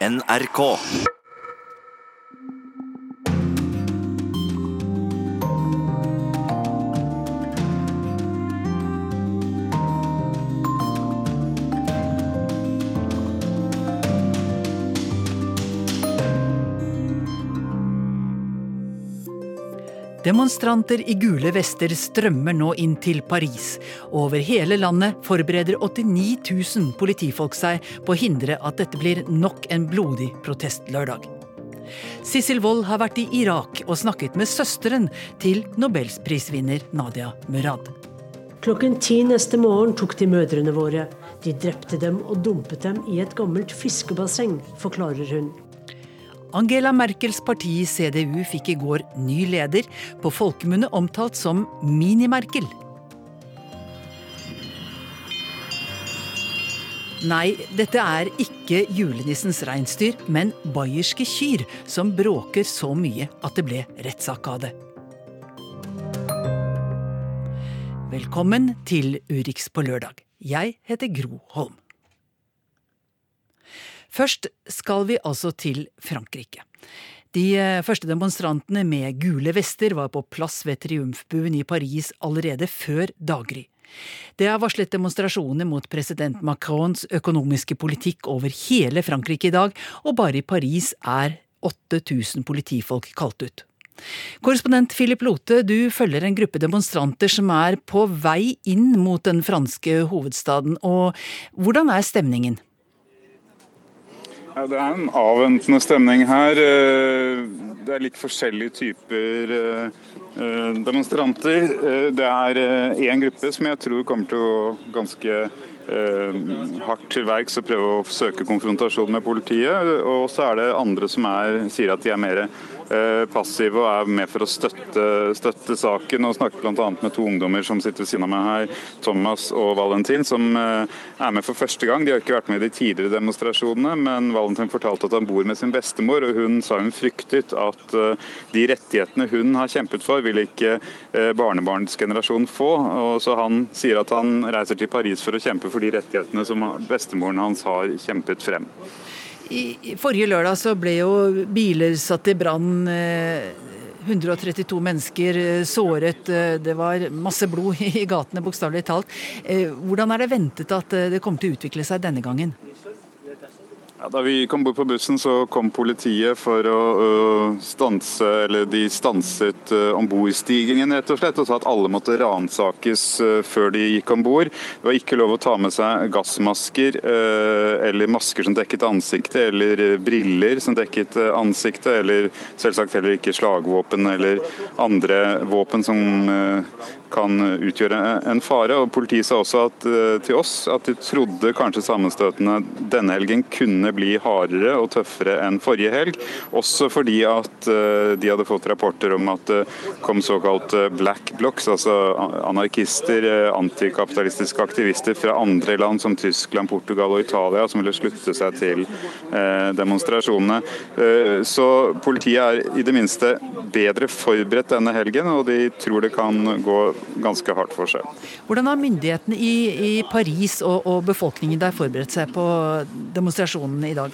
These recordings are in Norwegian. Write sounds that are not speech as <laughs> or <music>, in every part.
NRK. Demonstranter i gule vester strømmer nå inn til Paris. Over hele landet forbereder 89 000 politifolk seg på å hindre at dette blir nok en blodig protestlørdag. Sissel Wold har vært i Irak og snakket med søsteren til nobelsprisvinner Nadia Murad. Klokken ti neste morgen tok de mødrene våre. De drepte dem og dumpet dem i et gammelt fiskebasseng, forklarer hun. Angela Merkels parti CDU fikk i går ny leder, på folkemunne omtalt som Mini-Merkel. Nei, dette er ikke julenissens reinsdyr, men bayerske kyr som bråker så mye at det ble rettssak av det. Velkommen til Urix på lørdag. Jeg heter Gro Holm. Først skal vi altså til Frankrike. De eh, første demonstrantene med gule vester var på plass ved triumfbuen i Paris allerede før daggry. Det er varslet demonstrasjoner mot president Macrons økonomiske politikk over hele Frankrike i dag, og bare i Paris er 8000 politifolk kalt ut. Korrespondent Philip Lote, du følger en gruppe demonstranter som er på vei inn mot den franske hovedstaden, og hvordan er stemningen? Ja, det er en avventende stemning her. Eh, det er litt forskjellige typer eh, eh, demonstranter. Det er én gruppe som jeg tror kommer til å ganske hardt til verks og prøve å søke konfrontasjon med politiet. Og så er det andre som er, sier at de er mer passive og er med for å støtte, støtte saken. og Snakker bl.a. med to ungdommer som sitter ved siden av meg her, Thomas og Valentin, som eh, er med for første gang. De har ikke vært med i de tidligere demonstrasjonene, men Valentin fortalte at han bor med sin bestemor, og hun sa hun fryktet at eh, de rettighetene hun har kjempet for, vil ikke barnebarnsgenerasjonen få. Og så Han sier at han reiser til Paris for å kjempe for de rettighetene som bestemoren hans har kjempet frem. I forrige lørdag så ble jo biler satt i brann. 132 eh, mennesker eh, såret. Eh, det var masse blod i gatene, bokstavelig talt. Hvordan er det ventet at det kommer til å utvikle seg denne gangen? Ja, da vi kom bort på bussen, så kom politiet for å uh, stanse Eller de stanset uh, ombordstigningen, rett og slett, og sa at alle måtte ransakes uh, før de gikk om bord. Det var ikke lov å ta med seg gassmasker uh, eller masker som dekket ansiktet, eller briller som dekket ansiktet, eller selvsagt heller ikke slagvåpen eller andre våpen som kan utgjøre en fare. og Politiet sa også at, eh, til oss at de trodde kanskje sammenstøtene denne helgen kunne bli hardere og tøffere enn forrige helg. Også fordi at eh, de hadde fått rapporter om at det kom såkalte black blocs, altså anarkister, eh, antikapitalistiske aktivister fra andre land som Tyskland, Portugal og Italia, som ville slutte seg til demonstrasjonene. Så politiet er i det minste bedre forberedt denne helgen, og de tror det kan gå ganske hardt for seg. Hvordan har myndighetene i, i Paris og, og befolkningen der forberedt seg på demonstrasjonene i dag?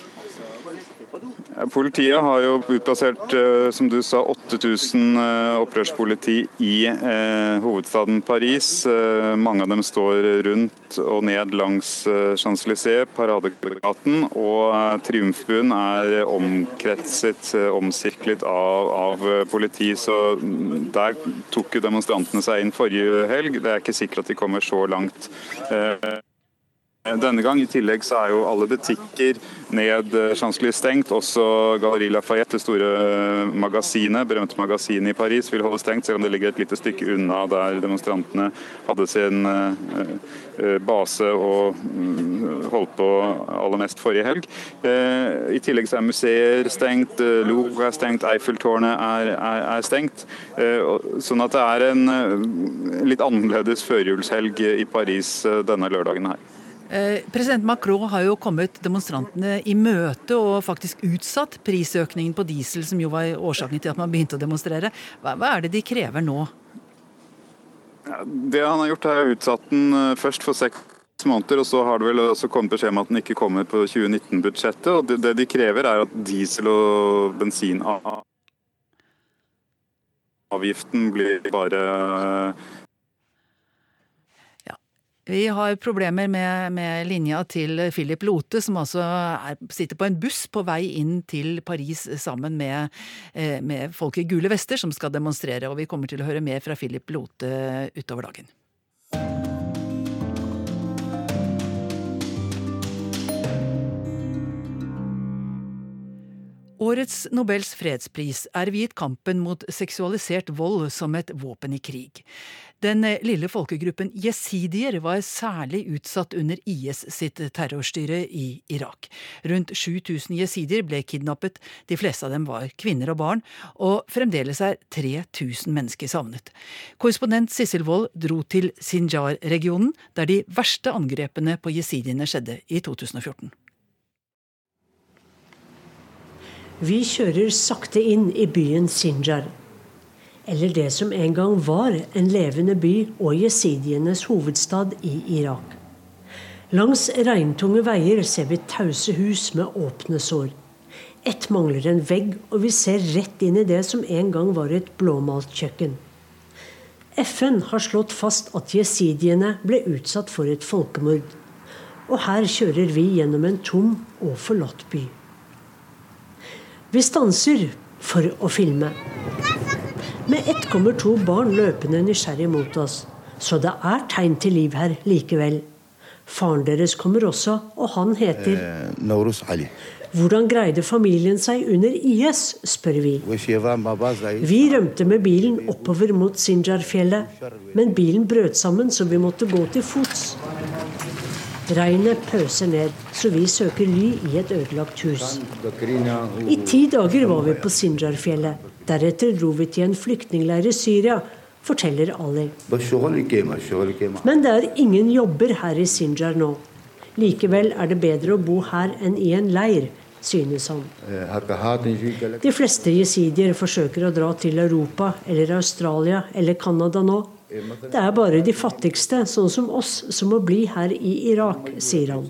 Politiet har jo utplassert eh, som du sa, 8000 eh, opprørspoliti i eh, hovedstaden Paris. Mange av dem står rundt og ned langs Champs-Élysées, Paradegaten. Og Triumfbuen er omkretset, omsirklet av, av, politi. Så der tok jo demonstrantene seg inn forrige helg. Det er ikke sikkert at de kommer så langt. Denne gang i tillegg så er jo alle butikker ned eh, Champs-Élysées stengt. Også Galleri Lafayette, det store eh, magasinet, berømte magasinet i Paris, vil holde stengt, selv om det ligger et lite stykke unna der demonstrantene hadde sin eh, base og mm, holdt på aller mest forrige helg. I tillegg så er museer stengt, Louvre er stengt, Eiffeltårnet er, er, er, stengt. Sånn at det er en litt annerledes førjulshelg i Paris denne lørdagen her. Eh, president Macron har jo kommet demonstrantene i møte og faktisk utsatt prisøkningen på diesel, som jo var årsaken til at man begynte å demonstrere. Hva, hva er det de krever nå? Det han har gjort, er utsatt den eh, først for seks måneder, og så har det vel også kommet beskjed om at den ikke kommer på 2019-budsjettet. og det, det, de krever, er at diesel- og bensinavgiften blir bare vi har problemer med, med, linja til Philip Lote, som altså er, sitter på en buss på vei inn til Paris sammen med, eh, med folk i gule vester som skal demonstrere. Og vi kommer til å høre mer fra Philip Lote utover dagen. Årets Nobels fredspris er viet kampen mot seksualisert vold som et våpen i krig. Den lille folkegruppen jesidier var særlig utsatt under IS sitt terrorstyre i Irak. Rundt 7000 jesidier ble kidnappet, de fleste av dem var kvinner og barn, og fremdeles er 3000 mennesker savnet. Korrespondent Sissel Wold dro til Sinjar-regionen, der de verste angrepene på jesidiene skjedde i 2014. Vi kjører sakte inn i byen Sinjar. Eller det som en gang var en levende by og jesidienes hovedstad i Irak. Langs regntunge veier ser vi tause hus med åpne sår. Ett mangler en vegg, og vi ser rett inn i det som en gang var et blåmalt kjøkken. FN har slått fast at jesidiene ble utsatt for et folkemord. Og her kjører vi gjennom en tom og forlatt by. Vi stanser for å filme. Med ett kommer to barn løpende nysgjerrig mot oss. Så det er tegn til liv her likevel. Faren deres kommer også, og han heter eh, Hvordan greide familien seg under IS, spør vi. Vi rømte med bilen oppover mot Sinjar-fjellet, men bilen brøt sammen, så vi måtte gå til fots. Regnet pøser ned, så vi søker ly i et ødelagt hus. I ti dager var vi på Sinjar-fjellet. Deretter dro vi til en flyktningleir i Syria, forteller Ali. Men det er ingen jobber her i Sinjar nå. Likevel er det bedre å bo her enn i en leir, synes han. De fleste jesidier forsøker å dra til Europa eller Australia eller Canada nå. Det er bare de fattigste, sånn som oss, som må bli her i Irak, sier han.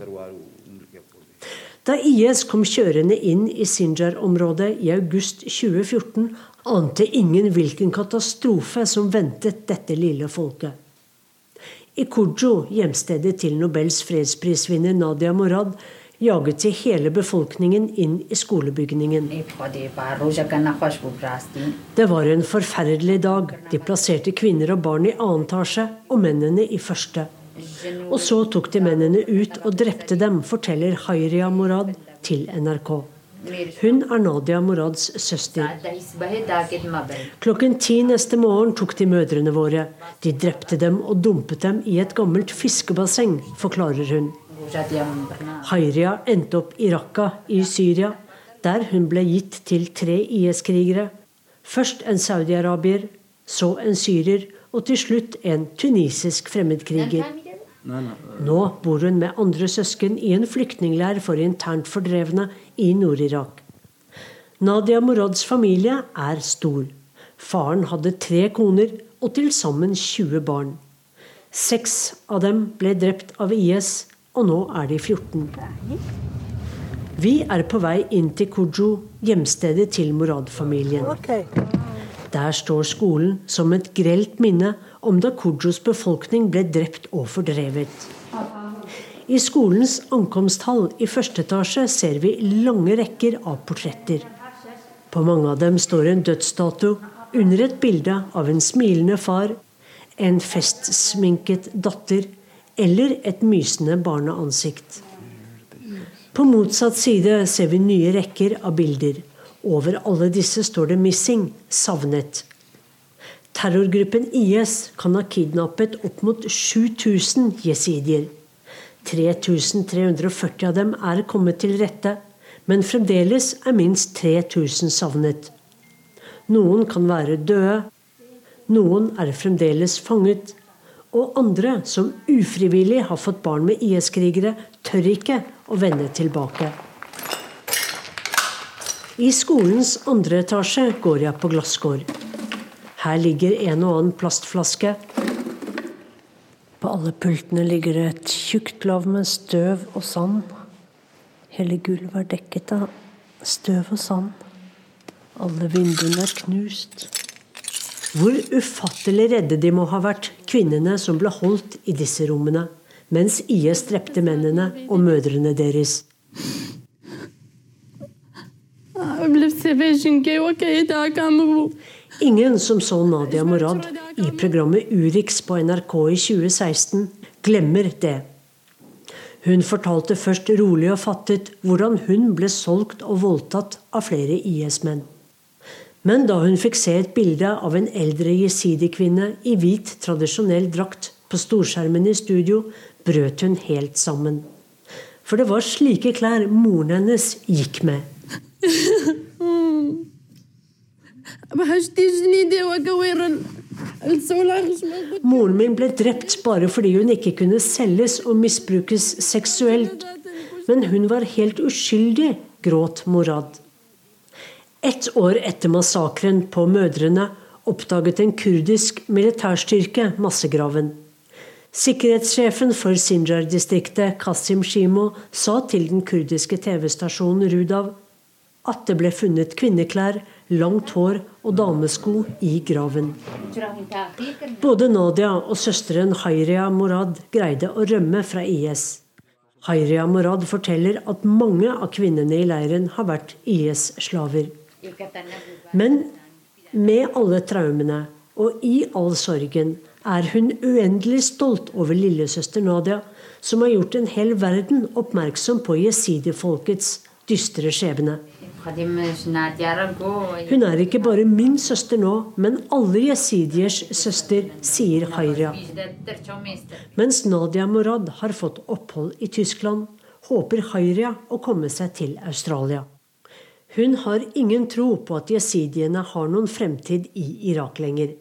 Da IS kom kjørende inn i Sinjar-området i august 2014, ante ingen hvilken katastrofe som ventet dette lille folket. I Kujo, hjemstedet til Nobels fredsprisvinner Nadia Morad, jaget de hele befolkningen inn i skolebygningen. Det var en forferdelig dag. De plasserte kvinner og barn i annen etasje og mennene i første. Og så tok de mennene ut og drepte dem, forteller Hayriya Morad til NRK. Hun er Nadia Morads søster. Klokken ti neste morgen tok de mødrene våre. De drepte dem og dumpet dem i et gammelt fiskebasseng, forklarer hun. Hayria endte opp i Raqqa i Syria, der hun ble gitt til tre IS-krigere. Først en saudi-arabier, så en syrer og til slutt en tunisisk fremmedkriger. Nå bor hun med andre søsken i en flyktningleir for internt fordrevne i Nord-Irak. Nadia Morads familie er stor. Faren hadde tre koner og til sammen 20 barn. Seks av dem ble drept av IS, og nå er de 14. Vi er på vei inn til Kujo, hjemstedet til Morad-familien. Der står skolen som et grelt minne om da Kujos befolkning ble drept og fordrevet. I skolens ankomsthall i første etasje ser vi lange rekker av portretter. På mange av dem står en dødsdato under et bilde av en smilende far, en festsminket datter eller et mysende barneansikt. På motsatt side ser vi nye rekker av bilder. Over alle disse står det 'missing', savnet. Terrorgruppen IS kan ha kidnappet opp mot 7000 jesidier. 3340 av dem er kommet til rette, men fremdeles er minst 3000 savnet. Noen kan være døde, noen er fremdeles fanget, og andre som ufrivillig har fått barn med IS-krigere, tør ikke å vende tilbake. I skolens andre etasje går jeg på glasskår. Her ligger en og annen plastflaske. På alle pultene ligger det et tjukt lav med støv og sand. Hele gulvet er dekket av støv og sand. Alle vinduene er knust. Hvor ufattelig redde de må ha vært, kvinnene som ble holdt i disse rommene, mens IS drepte mennene og mødrene deres. Ingen som så Nadia Morad i programmet Urix på NRK i 2016, glemmer det. Hun fortalte først rolig og fattet hvordan hun ble solgt og voldtatt av flere IS-menn. Men da hun fikk se et bilde av en eldre jesidi-kvinne i hvit, tradisjonell drakt på storskjermen i studio, brøt hun helt sammen. For det var slike klær moren hennes gikk med. Moren min ble drept bare fordi hun ikke kunne selges og misbrukes seksuelt. Men hun var helt uskyldig, gråt Morad. Ett år etter massakren på mødrene oppdaget en kurdisk militærstyrke massegraven. Sikkerhetssjefen for Sinjar-distriktet, Kasim Shimo, sa til den kurdiske TV-stasjonen Rudav at det ble funnet kvinneklær, langt hår og damesko i graven. Både Nadia og søsteren Hairia Morad greide å rømme fra IS. Hairia Morad forteller at mange av kvinnene i leiren har vært IS-slaver. Men med alle traumene og i all sorgen er hun uendelig stolt over lillesøster Nadia, som har gjort en hel verden oppmerksom på jesidifolkets dystre skjebne. Hun er ikke bare min søster nå, men alle jesidiers søster, sier Hayria. Mens Nadia Morad har fått opphold i Tyskland, håper Hayria å komme seg til Australia. Hun har ingen tro på at jesidiene har noen fremtid i Irak lenger.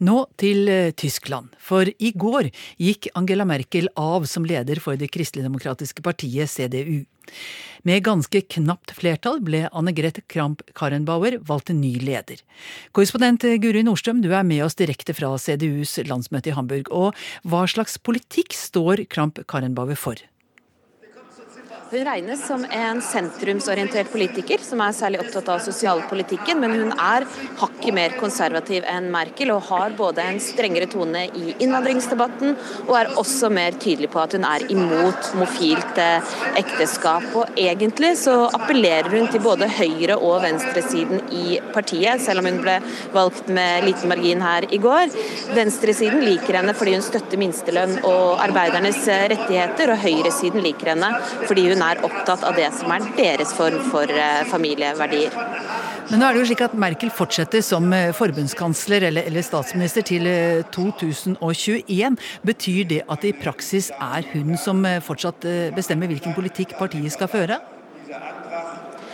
Nå til eh, Tyskland, for i går gikk Angela Merkel av som leder for det kristeligdemokratiske partiet CDU. Med ganske knapt flertall ble Anne Grete Kramp-Karrenbauer valgt til ny leder. Korrespondent Guri Nordstrøm, du er med oss direkte fra CDUs landsmøte i Hamburg. Og hva slags politikk står Kramp-Karrenbauer for? Hun regnes som en sentrumsorientert politiker som er særlig opptatt av sosialpolitikken, men hun er hakket mer konservativ enn Merkel og har både en strengere tone i innvandringsdebatten og er også mer tydelig på at hun er imot mofilt eh, ekteskap. Og egentlig så appellerer hun til både høyre- og venstresiden i partiet, selv om hun ble valgt med liten margin her i går. Venstresiden liker henne fordi hun støtter minstelønn og arbeidernes eh, rettigheter, og høyresiden liker henne fordi hun hun er opptatt av det som er deres form for eh, familieverdier. Men nå er det jo slik at Merkel fortsetter som eh, forbundskansler eller, eller statsminister til 2021. Eh, Betyr det at det i praksis er hun som fortsatt bestemmer hvilken politikk partiet skal føre?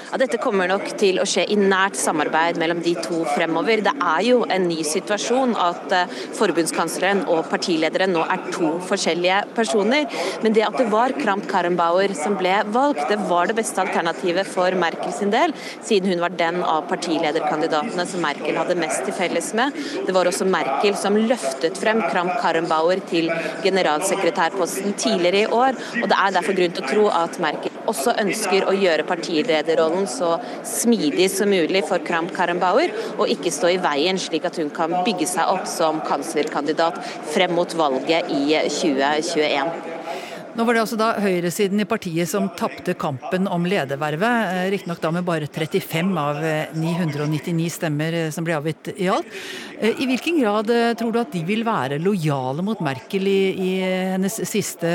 Ja, dette kommer nok til å skje i nært samarbeid mellom de to fremover. Det er jo en ny situasjon at eh, forbundskansleren og partilederen nå er to forskjellige personer. Men det at det var Kramp Karrenbauer som ble valgt, det var det beste alternativet for Merkel sin del, siden hun var den av partilederkandidatene som Merkel hadde mest til felles med. Det var også Merkel som løftet frem Kramp Karrenbauer til generalsekretærposten tidligere i år, og det er derfor grunn til å tro at Merkel også ønsker å gjøre partilederrollen så smidig som mulig for Kramp Karrenbauer, og ikke stå i veien, slik at hun kan bygge seg opp som kanslerkandidat frem mot valget i 2021. Nå var det altså da høyresiden i partiet som tapte kampen om ledervervet, eh, riktignok da med bare 35 av 999 eh, stemmer eh, som ble avgitt i alt. I hvilken grad tror du at de vil være lojale mot Merkel i, i hennes siste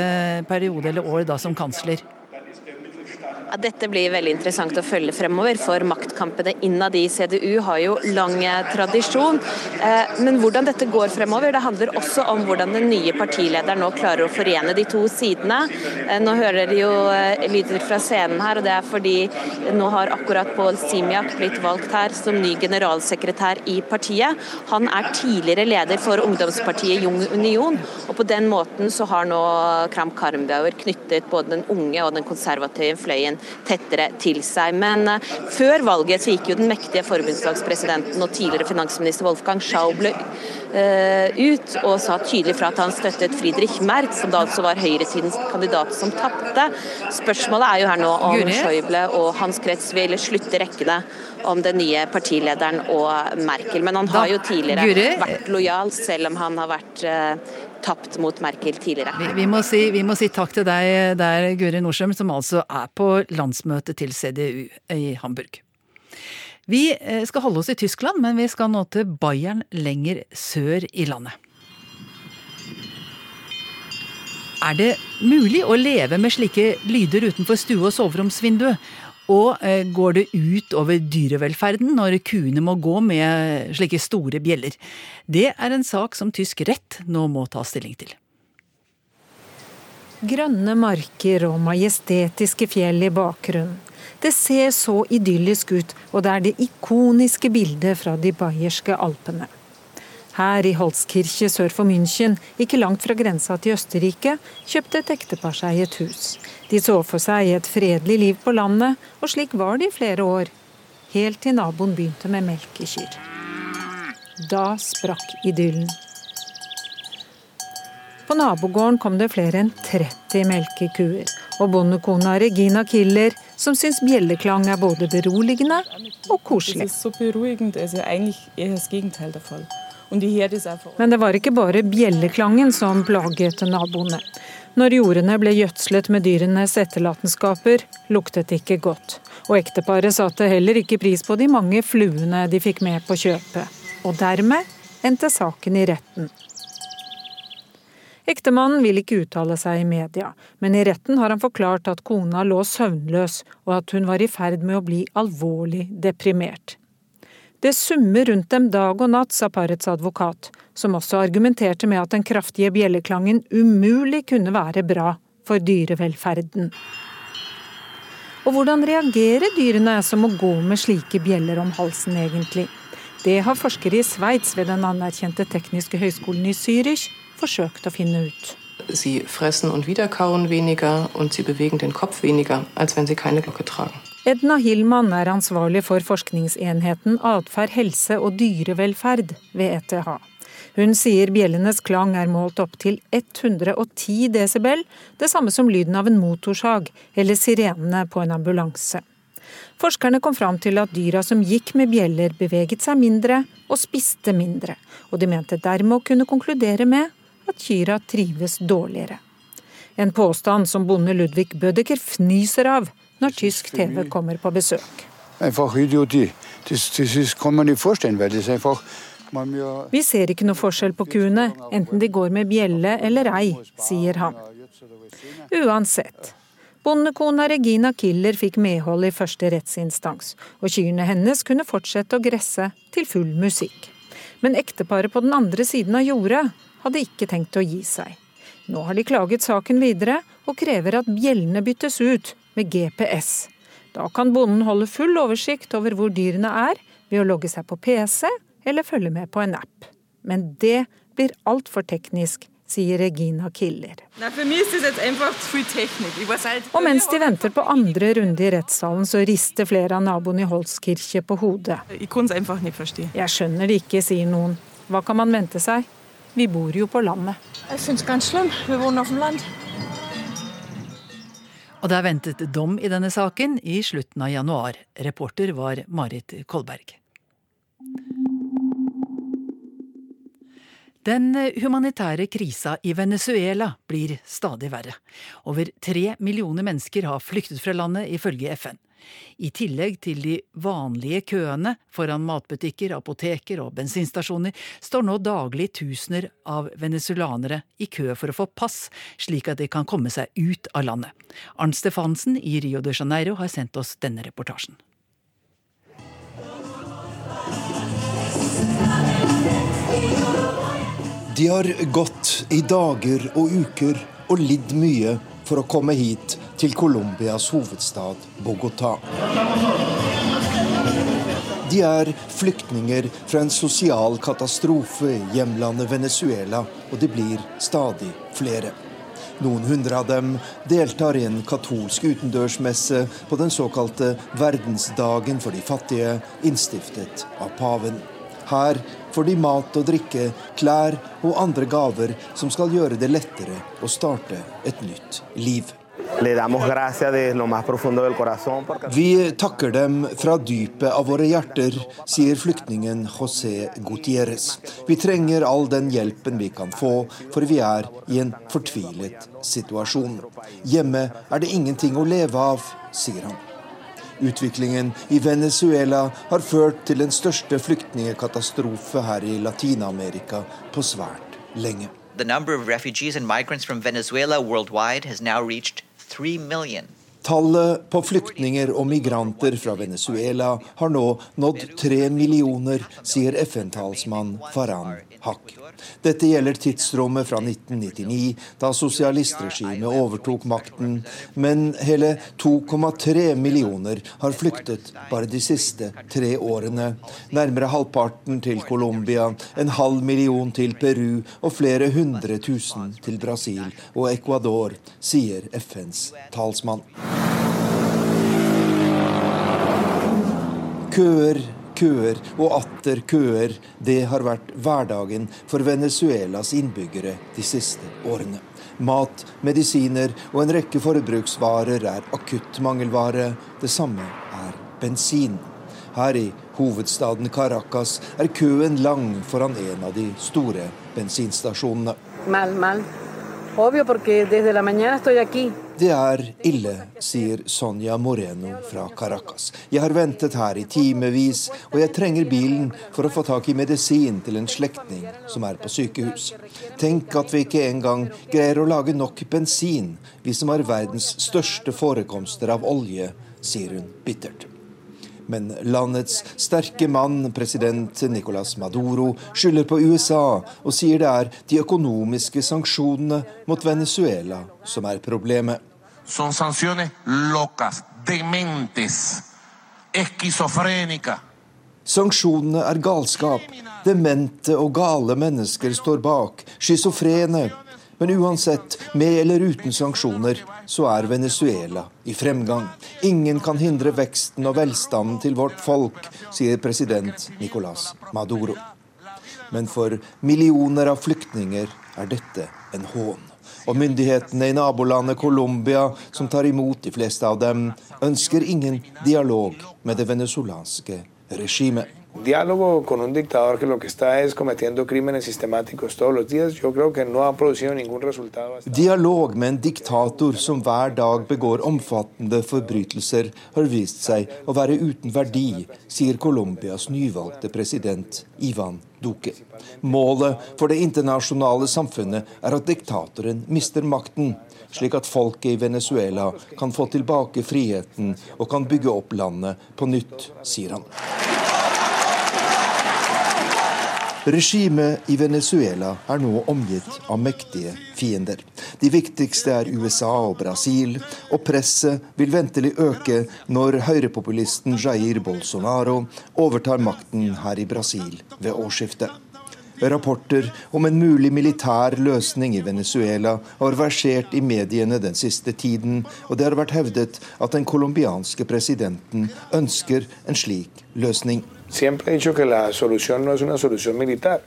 periode eller år da som kansler? Ja, dette blir veldig interessant å følge fremover, for maktkampene innad i CDU har jo lang tradisjon. Eh, men hvordan dette går fremover, det handler også om hvordan den nye partilederen nå klarer å forene de to sidene. Eh, nå hører dere jo eh, lyder fra scenen her, og det er fordi nå har akkurat Pål Simiak blitt valgt her som ny generalsekretær i partiet. Han er tidligere leder for ungdomspartiet Jung Union, og på den måten så har nå Kram Karmbauer knyttet både den unge og den konservative fløyen tettere til seg. Men før valget så gikk jo den mektige forbundsdagspresidenten og tidligere finansminister Wolfgang Schauble ut og sa tydelig fra at han støttet Friedrich Merz, som da altså var høyresidens kandidat som tapte. Spørsmålet er jo her nå om Schäuble og hans krets vil slutte rekkene om den nye partilederen og Merkel. Men han har jo tidligere vært lojal, selv om han har vært uh, tapt mot Merkel tidligere. Vi, vi, må si, vi, må si, takk til deg der, Guri Nordstrøm, som altså er på landsmøtet til CDU i Hamburg. Vi eh, skal holde oss i Tyskland, men vi skal nå til Bayern lenger sør i landet. Er det mulig å leve med slike lyder utenfor stue- og soveromsvinduet? Og eh, går det ut over dyrevelferden når kuene må gå med slike store bjeller? Det er en sak som tysk rett nå må ta stilling til. Grønne marker og majestetiske fjell i bakgrunnen. Det ser så idyllisk ut, og det er det ikoniske bildet fra de bayerske alpene. Her i Holzkirche sør for München, ikke langt fra grensa til Østerrike, kjøpte et ektepar seg et hus. De så for seg et fredelig liv på landet, og slik var det i flere år. Helt til naboen begynte med melkekyr. Da sprakk idyllen. På nabogården kom det flere enn 30 melkekuer. Og bondekona Regina Killer, som syns bjelleklang er både beroligende og koselig. Men det var ikke bare bjelleklangen som plaget naboene. Når jordene ble gjødslet med dyrenes etterlatenskaper, luktet det ikke godt. Og ekteparet satte heller ikke pris på de mange fluene de fikk med på kjøpet. Og dermed endte saken i retten. Ektemannen vil ikke uttale seg i media, men i retten har han forklart at kona lå søvnløs, og at hun var i ferd med å bli alvorlig deprimert. Det summer rundt dem dag og natt, sa parets advokat, som også argumenterte med at den kraftige bjelleklangen umulig kunne være bra for dyrevelferden. Og hvordan reagerer dyrene som må gå med slike bjeller om halsen, egentlig? Det har forskere i Sveits ved den anerkjente tekniske høyskolen i Zürich forsøkt å finne ut. Sie fressen und wiederkauen weniger und sie bewegen den Kopf weniger, als wenn sie keine Glocke tragen. Edna Hillmann er ansvarlig for forskningsenheten atferd, helse og dyrevelferd ved ETH. Hun sier bjellenes klang er målt opp til 110 desibel, det samme som lyden av en motorsag eller sirenene på en ambulanse. Forskerne kom fram til at dyra som gikk med bjeller, beveget seg mindre og spiste mindre, og de mente dermed å kunne konkludere med at kyra trives dårligere. En påstand som bonde Ludvig Bødeker fnyser av når tysk TV kommer på besøk. Vi ser ikke noe forskjell på kuene, enten de går med bjelle eller ei, sier han. Uansett. Bondekona Regina Killer fikk medhold i første rettsinstans, og kyrne hennes kunne fortsette å gresse til full musikk. Men ekteparet på den andre siden av jordet hadde ikke tenkt å gi seg. Nå har de klaget saken videre, og krever at bjellene byttes ut med GPS. Da kan bonden holde full oversikt over hvor dyrene er, ved å logge seg på PC eller følge med på en app. Men det blir altfor teknisk, sier Regina Killer. Og mens de venter på andre runde i rettssalen, så rister flere av naboene i Holskirche på hodet. Jeg skjønner det ikke, sier noen. Hva kan man vente seg? Vi bor jo på landet. Jeg syns det er slem. Vi bor på land. Og det er ventet dom i denne saken i slutten av januar. Reporter var Marit Kolberg. Den humanitære krisa i Venezuela blir stadig verre. Over tre millioner mennesker har flyktet fra landet, ifølge FN. I tillegg til de vanlige køene foran matbutikker, apoteker og bensinstasjoner, står nå daglig tusener av venezuelanere i kø for å få pass, slik at de kan komme seg ut av landet. Arnt Stefansen i Rio de Janeiro har sendt oss denne reportasjen. De har gått i dager og uker og lidd mye for å komme hit til Colombias hovedstad Bogotá. De er flyktninger fra en sosial katastrofe i hjemlandet Venezuela, og de blir stadig flere. Noen hundre av dem deltar i en katolsk utendørsmesse på den såkalte verdensdagen for de fattige, innstiftet av paven. Her får de mat og drikke, klær og andre gaver som skal gjøre det lettere å starte et nytt liv. Vi takker dem fra dypet av våre hjerter, sier flyktningen José Gutierrez. Vi trenger all den hjelpen vi kan få, for vi er i en fortvilet situasjon. Hjemme er det ingenting å leve av, sier han. Utviklingen i Venezuela har ført til den største flyktningkatastrofe her i Latin-Amerika på svært lenge. The number of refugees and migrants from Venezuela worldwide has now reached 3 million. Tallet på flyktninger og migranter fra Venezuela har nå nådd tre millioner, sier FN-talsmann Faran Haq. Dette gjelder tidsrommet fra 1999, da sosialistregimet overtok makten, men hele 2,3 millioner har flyktet bare de siste tre årene. Nærmere halvparten til Colombia, en halv million til Peru og flere hundre tusen til Brasil og Ecuador, sier FNs talsmann. Køer, køer og atter køer. Det har vært hverdagen for Venezuelas innbyggere de siste årene. Mat, medisiner og en rekke forbruksvarer er akutt mangelvare. Det samme er bensin. Her i hovedstaden Caracas er køen lang foran en av de store bensinstasjonene. Mal, mal. Obvio, porque desde la mañana estoy. Det er ille, sier Sonja Moreno fra Caracas. Jeg har ventet her i timevis, og jeg trenger bilen for å få tak i medisin til en slektning som er på sykehus. Tenk at vi ikke engang greier å lage nok bensin, vi som har verdens største forekomster av olje, sier hun bittert. Men landets sterke mann, president Nicolas Maduro, skylder på USA og sier det er de økonomiske sanksjonene mot Venezuela som er problemet. Son locas, dementes, Sanksjonene er galskap. Demente og gale mennesker står bak. Schizofrene, men uansett, med eller uten sanksjoner, så er Venezuela i fremgang. Ingen kan hindre veksten og velstanden til vårt folk, sier president Nicolas Maduro. Men for millioner av flyktninger er dette en hån. Og myndighetene i nabolandet Colombia, som tar imot de fleste av dem, ønsker ingen dialog med det venezuelanske regimet diálogo con un dictador que lo que está es cometiendo crímenes sistemáticos todos los días, yo creo que no ha producido ningún resultado. Dialog med en diktator som hver dag begår omfattende forbrytelser, har vist seg å være uten verdi, sier Colombias nyvalgte president Ivan Duque. Målet for det internasjonale samfunnet er at diktatoren mister makten, slik at folket i Venezuela kan få tilbake friheten og kan bygge opp landet på nytt, sier han. Regimet i Venezuela er nå omgitt av mektige fiender. De viktigste er USA og Brasil, og presset vil ventelig øke når høyrepopulisten Jair Bolsonaro overtar makten her i Brasil ved årsskiftet. Rapporter om en mulig militær løsning i Venezuela har versert i mediene den siste tiden, og det har vært hevdet at den colombianske presidenten ønsker en slik løsning. Siempre he dicho que la solución no es una solución militar.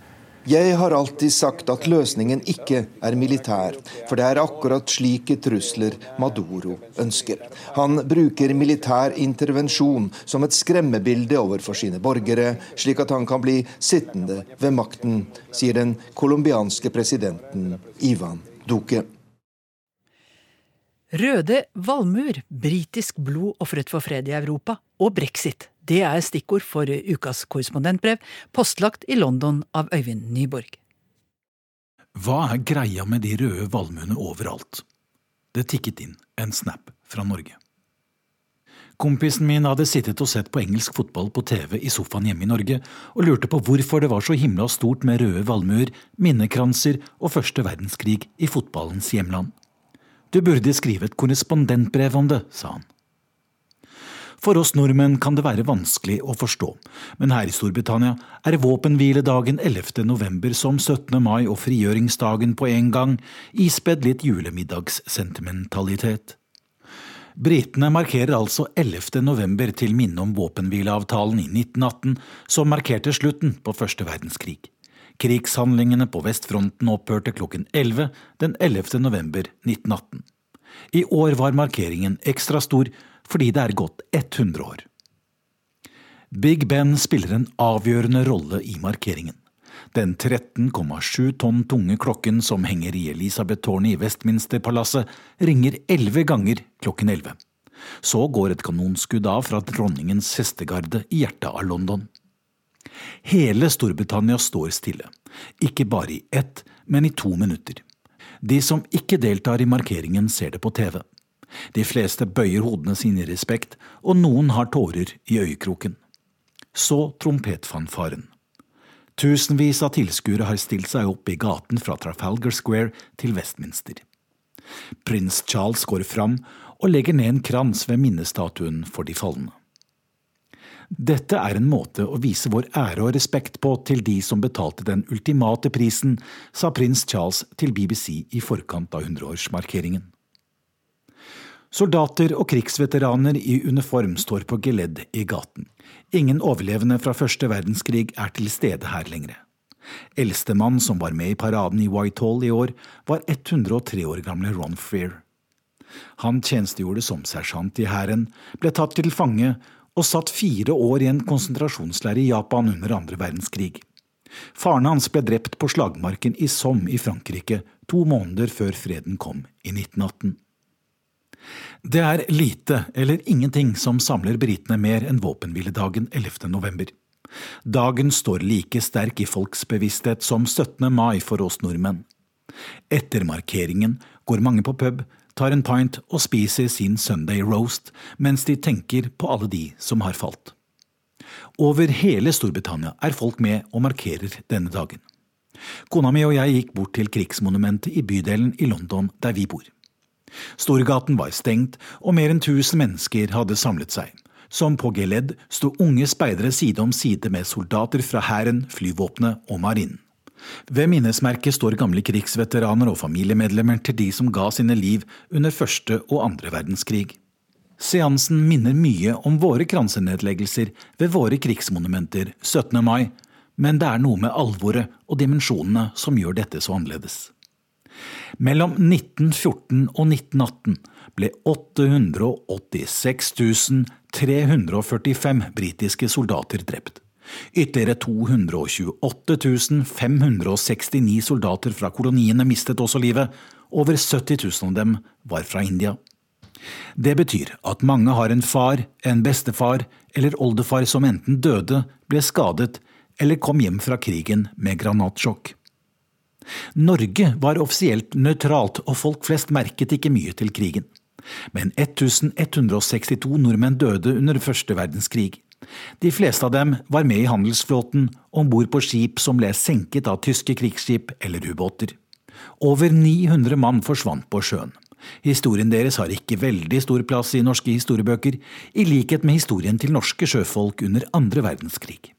Jeg har alltid sagt at løsningen ikke er militær, for det er akkurat slike trusler Maduro ønsker. Han bruker militær intervensjon som et skremmebilde overfor sine borgere, slik at han kan bli sittende ved makten, sier den colombianske presidenten Ivan Duque. Røde valmuer, britisk blod ofret for fred i Europa og brexit. Det er stikkord for ukas korrespondentbrev, postlagt i London av Øyvind Nyborg. Hva er greia med de røde valmuene overalt? Det tikket inn en snap fra Norge. Kompisen min hadde sittet og sett på engelsk fotball på TV i sofaen hjemme i Norge, og lurte på hvorfor det var så himla stort med røde valmuer, minnekranser og første verdenskrig i fotballens hjemland. Du burde skrive et korrespondentbrev om det, sa han. For oss nordmenn kan det være vanskelig å forstå, men her i Storbritannia er våpenhviledagen 11. november som 17. mai og frigjøringsdagen på en gang, ispedd litt julemiddagssentimentalitet. Britene markerer altså 11. november til minne om våpenhvileavtalen i 1918, som markerte slutten på første verdenskrig. Krigshandlingene på vestfronten opphørte klokken 11 den 11. november 1918. I år var markeringen ekstra stor fordi det er gått 100 år. Big Ben spiller en avgjørende rolle i markeringen. Den 13,7 tonn tunge klokken som henger i Elisabeth-tårnet i Westminster-palasset, ringer elleve ganger klokken elleve. Så går et kanonskudd av fra dronningens hestegarde i hjertet av London. Hele Storbritannia står stille, ikke bare i ett, men i to minutter. De som ikke deltar i markeringen, ser det på TV. De fleste bøyer hodene sine i respekt, og noen har tårer i øyekroken. Så trompetfanfaren. Tusenvis av tilskuere har stilt seg opp i gaten fra Trafalgar Square til Westminster. Prins Charles går fram og legger ned en krans ved minnestatuen for de falne. Dette er en måte å vise vår ære og respekt på til de som betalte den ultimate prisen, sa prins Charles til BBC i forkant av hundreårsmarkeringen. Soldater og krigsveteraner i uniform står på geledd i gaten. Ingen overlevende fra første verdenskrig er til stede her lenger. Eldstemann som var med i paraden i Whitehall i år, var 103 år gamle Ron Freer. Han tjenestegjorde som sersjant i hæren, ble tatt til fange og satt fire år i en konsentrasjonsleir i Japan under andre verdenskrig. Faren hans ble drept på slagmarken i Somme i Frankrike to måneder før freden kom i 1918. Det er lite eller ingenting som samler britene mer enn våpenhviledagen 11. november. Dagen står like sterk i folks bevissthet som 17. mai for oss nordmenn. Etter markeringen går mange på pub, tar en pint og spiser sin Sunday roast mens de tenker på alle de som har falt. Over hele Storbritannia er folk med og markerer denne dagen. Kona mi og jeg gikk bort til krigsmonumentet i bydelen i London der vi bor. Storgaten var stengt, og mer enn tusen mennesker hadde samlet seg. Som på geledd sto unge speidere side om side med soldater fra hæren, flyvåpenet og marinen. Ved minnesmerket står gamle krigsveteraner og familiemedlemmer til de som ga sine liv under første og andre verdenskrig. Seansen minner mye om våre kransenedleggelser ved våre krigsmonumenter 17. mai, men det er noe med alvoret og dimensjonene som gjør dette så annerledes. Mellom 1914 og 1918 ble 886 345 britiske soldater drept. Ytterligere 228 569 soldater fra koloniene mistet også livet. Over 70 000 av dem var fra India. Det betyr at mange har en far, en bestefar eller oldefar som enten døde, ble skadet eller kom hjem fra krigen med granatsjokk. Norge var offisielt nøytralt, og folk flest merket ikke mye til krigen. Men 1162 nordmenn døde under første verdenskrig. De fleste av dem var med i handelsflåten, om bord på skip som ble senket av tyske krigsskip eller ubåter. Over 900 mann forsvant på sjøen. Historien deres har ikke veldig stor plass i norske historiebøker, i likhet med historien til norske sjøfolk under andre verdenskrig.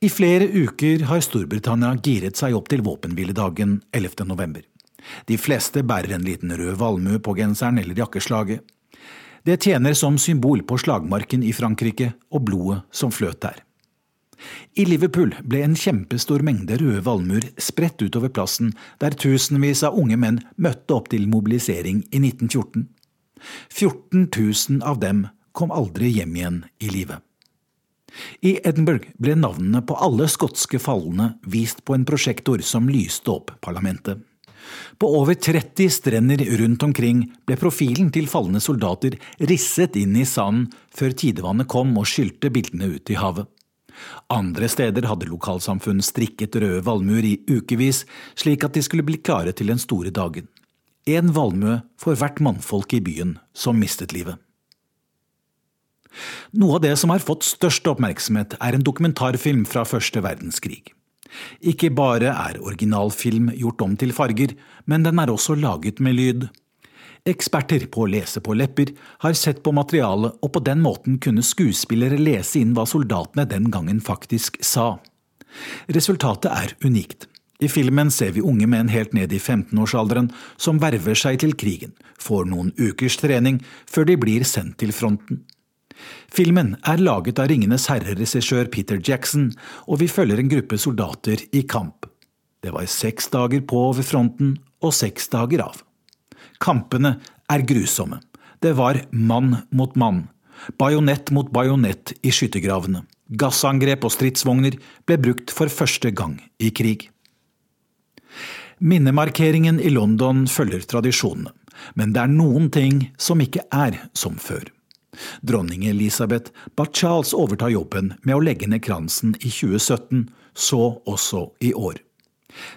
I flere uker har Storbritannia giret seg opp til våpenhviledagen 11. november. De fleste bærer en liten rød valmue på genseren eller jakkeslaget. Det tjener som symbol på slagmarken i Frankrike og blodet som fløt der. I Liverpool ble en kjempestor mengde røde valmuer spredt utover plassen der tusenvis av unge menn møtte opp til mobilisering i 1914. 14 000 av dem kom aldri hjem igjen i live. I Edinburgh ble navnene på alle skotske falne vist på en prosjektor som lyste opp parlamentet. På over 30 strender rundt omkring ble profilen til falne soldater risset inn i sanden før tidevannet kom og skylte bildene ut i havet. Andre steder hadde lokalsamfunn strikket røde valmuer i ukevis, slik at de skulle bli klare til den store dagen. En valmue for hvert mannfolk i byen som mistet livet. Noe av det som har fått størst oppmerksomhet, er en dokumentarfilm fra første verdenskrig. Ikke bare er originalfilm gjort om til farger, men den er også laget med lyd. Eksperter på å lese på lepper har sett på materialet, og på den måten kunne skuespillere lese inn hva soldatene den gangen faktisk sa. Resultatet er unikt. I filmen ser vi unge menn helt ned i 15-årsalderen som verver seg til krigen, får noen ukers trening før de blir sendt til fronten. Filmen er laget av Ringenes herre-regissør Peter Jackson, og vi følger en gruppe soldater i kamp. Det var seks dager på ved fronten og seks dager av. Kampene er grusomme. Det var mann mot mann. Bajonett mot bajonett i skyttergravene. Gassangrep og stridsvogner ble brukt for første gang i krig. Minnemarkeringen i London følger tradisjonene, men det er noen ting som ikke er som før. Dronning Elisabeth ba Charles overta jobben med å legge ned kransen i 2017, så også i år.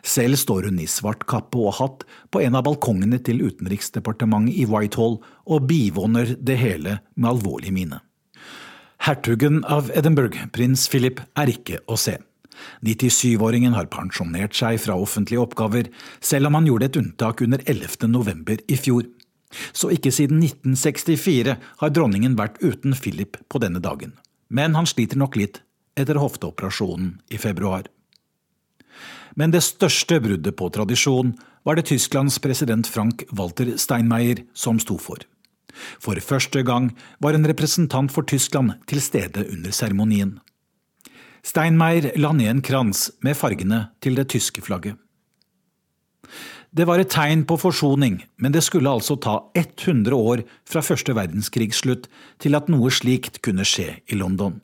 Selv står hun i svart kappe og hatt på en av balkongene til Utenriksdepartementet i Whitehall og bivåner det hele med alvorlig mine. Hertugen av Edinburgh, prins Philip, er ikke å se. 97-åringen har pensjonert seg fra offentlige oppgaver, selv om han gjorde et unntak under 11. november i fjor. Så ikke siden 1964 har dronningen vært uten Philip på denne dagen. Men han sliter nok litt etter hofteoperasjonen i februar. Men det største bruddet på tradisjon var det Tysklands president Frank Walter Steinmeier som sto for. For første gang var en representant for Tyskland til stede under seremonien. Steinmeier la ned en krans med fargene til det tyske flagget. Det var et tegn på forsoning, men det skulle altså ta 100 år fra første verdenskrigs til at noe slikt kunne skje i London.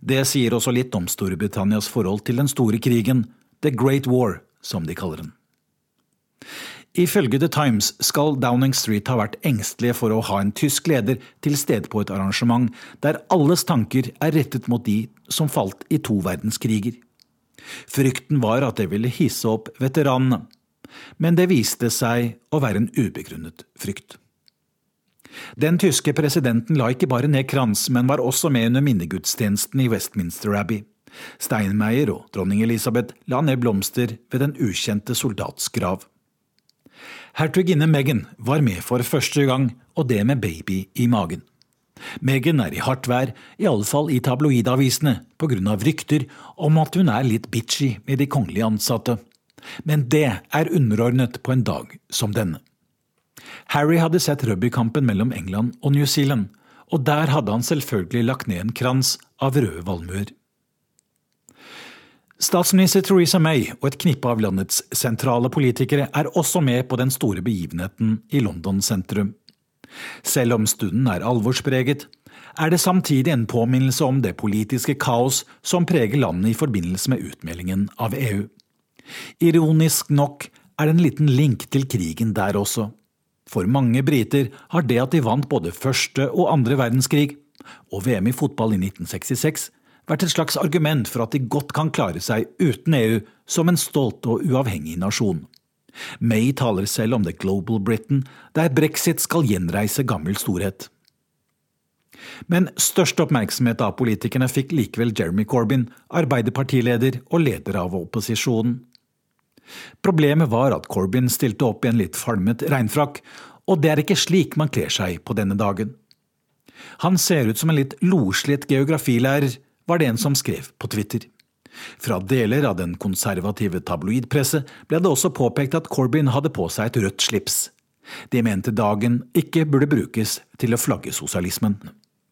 Det sier også litt om Storbritannias forhold til den store krigen, The Great War, som de kaller den. Ifølge The Times skal Downing Street ha vært engstelige for å ha en tysk leder til stede på et arrangement der alles tanker er rettet mot de som falt i to verdenskriger. Frykten var at det ville hisse opp veteranene, men det viste seg å være en ubegrunnet frykt. Den tyske presidenten la ikke bare ned krans, men var også med under minnegudstjenesten i Westminster Abbey. Steinmeier og dronning Elisabeth la ned blomster ved den ukjente soldats grav. Hertuginne Meghan var med for første gang, og det med baby i magen. Meghan er i hardt vær, i alle fall i tabloidavisene, på grunn av rykter om at hun er litt bitchy med de kongelige ansatte. Men det er underordnet på en dag som denne. Harry hadde sett rugbykampen mellom England og New Zealand, og der hadde han selvfølgelig lagt ned en krans av røde valmuer. Statsminister Theresa May og et knippe av landets sentrale politikere er også med på den store begivenheten i London sentrum. Selv om stunden er alvorspreget, er det samtidig en påminnelse om det politiske kaos som preger landet i forbindelse med utmeldingen av EU. Ironisk nok er det en liten link til krigen der også. For mange briter har det at de vant både første og andre verdenskrig, og VM i fotball i 1966, vært et slags argument for at de godt kan klare seg uten EU som en stolt og uavhengig nasjon. May taler selv om The Global Britain, der brexit skal gjenreise gammel storhet. Men størst oppmerksomhet av politikerne fikk likevel Jeremy Corbyn, arbeiderpartileder og leder av opposisjonen. Problemet var at Corbyn stilte opp i en litt falmet regnfrakk, og det er ikke slik man kler seg på denne dagen. Han ser ut som en litt loslitt geografilærer, var det en som skrev på Twitter. Fra deler av den konservative tabloidpresse ble det også påpekt at Corbyn hadde på seg et rødt slips. De mente dagen ikke burde brukes til å flagge sosialismen.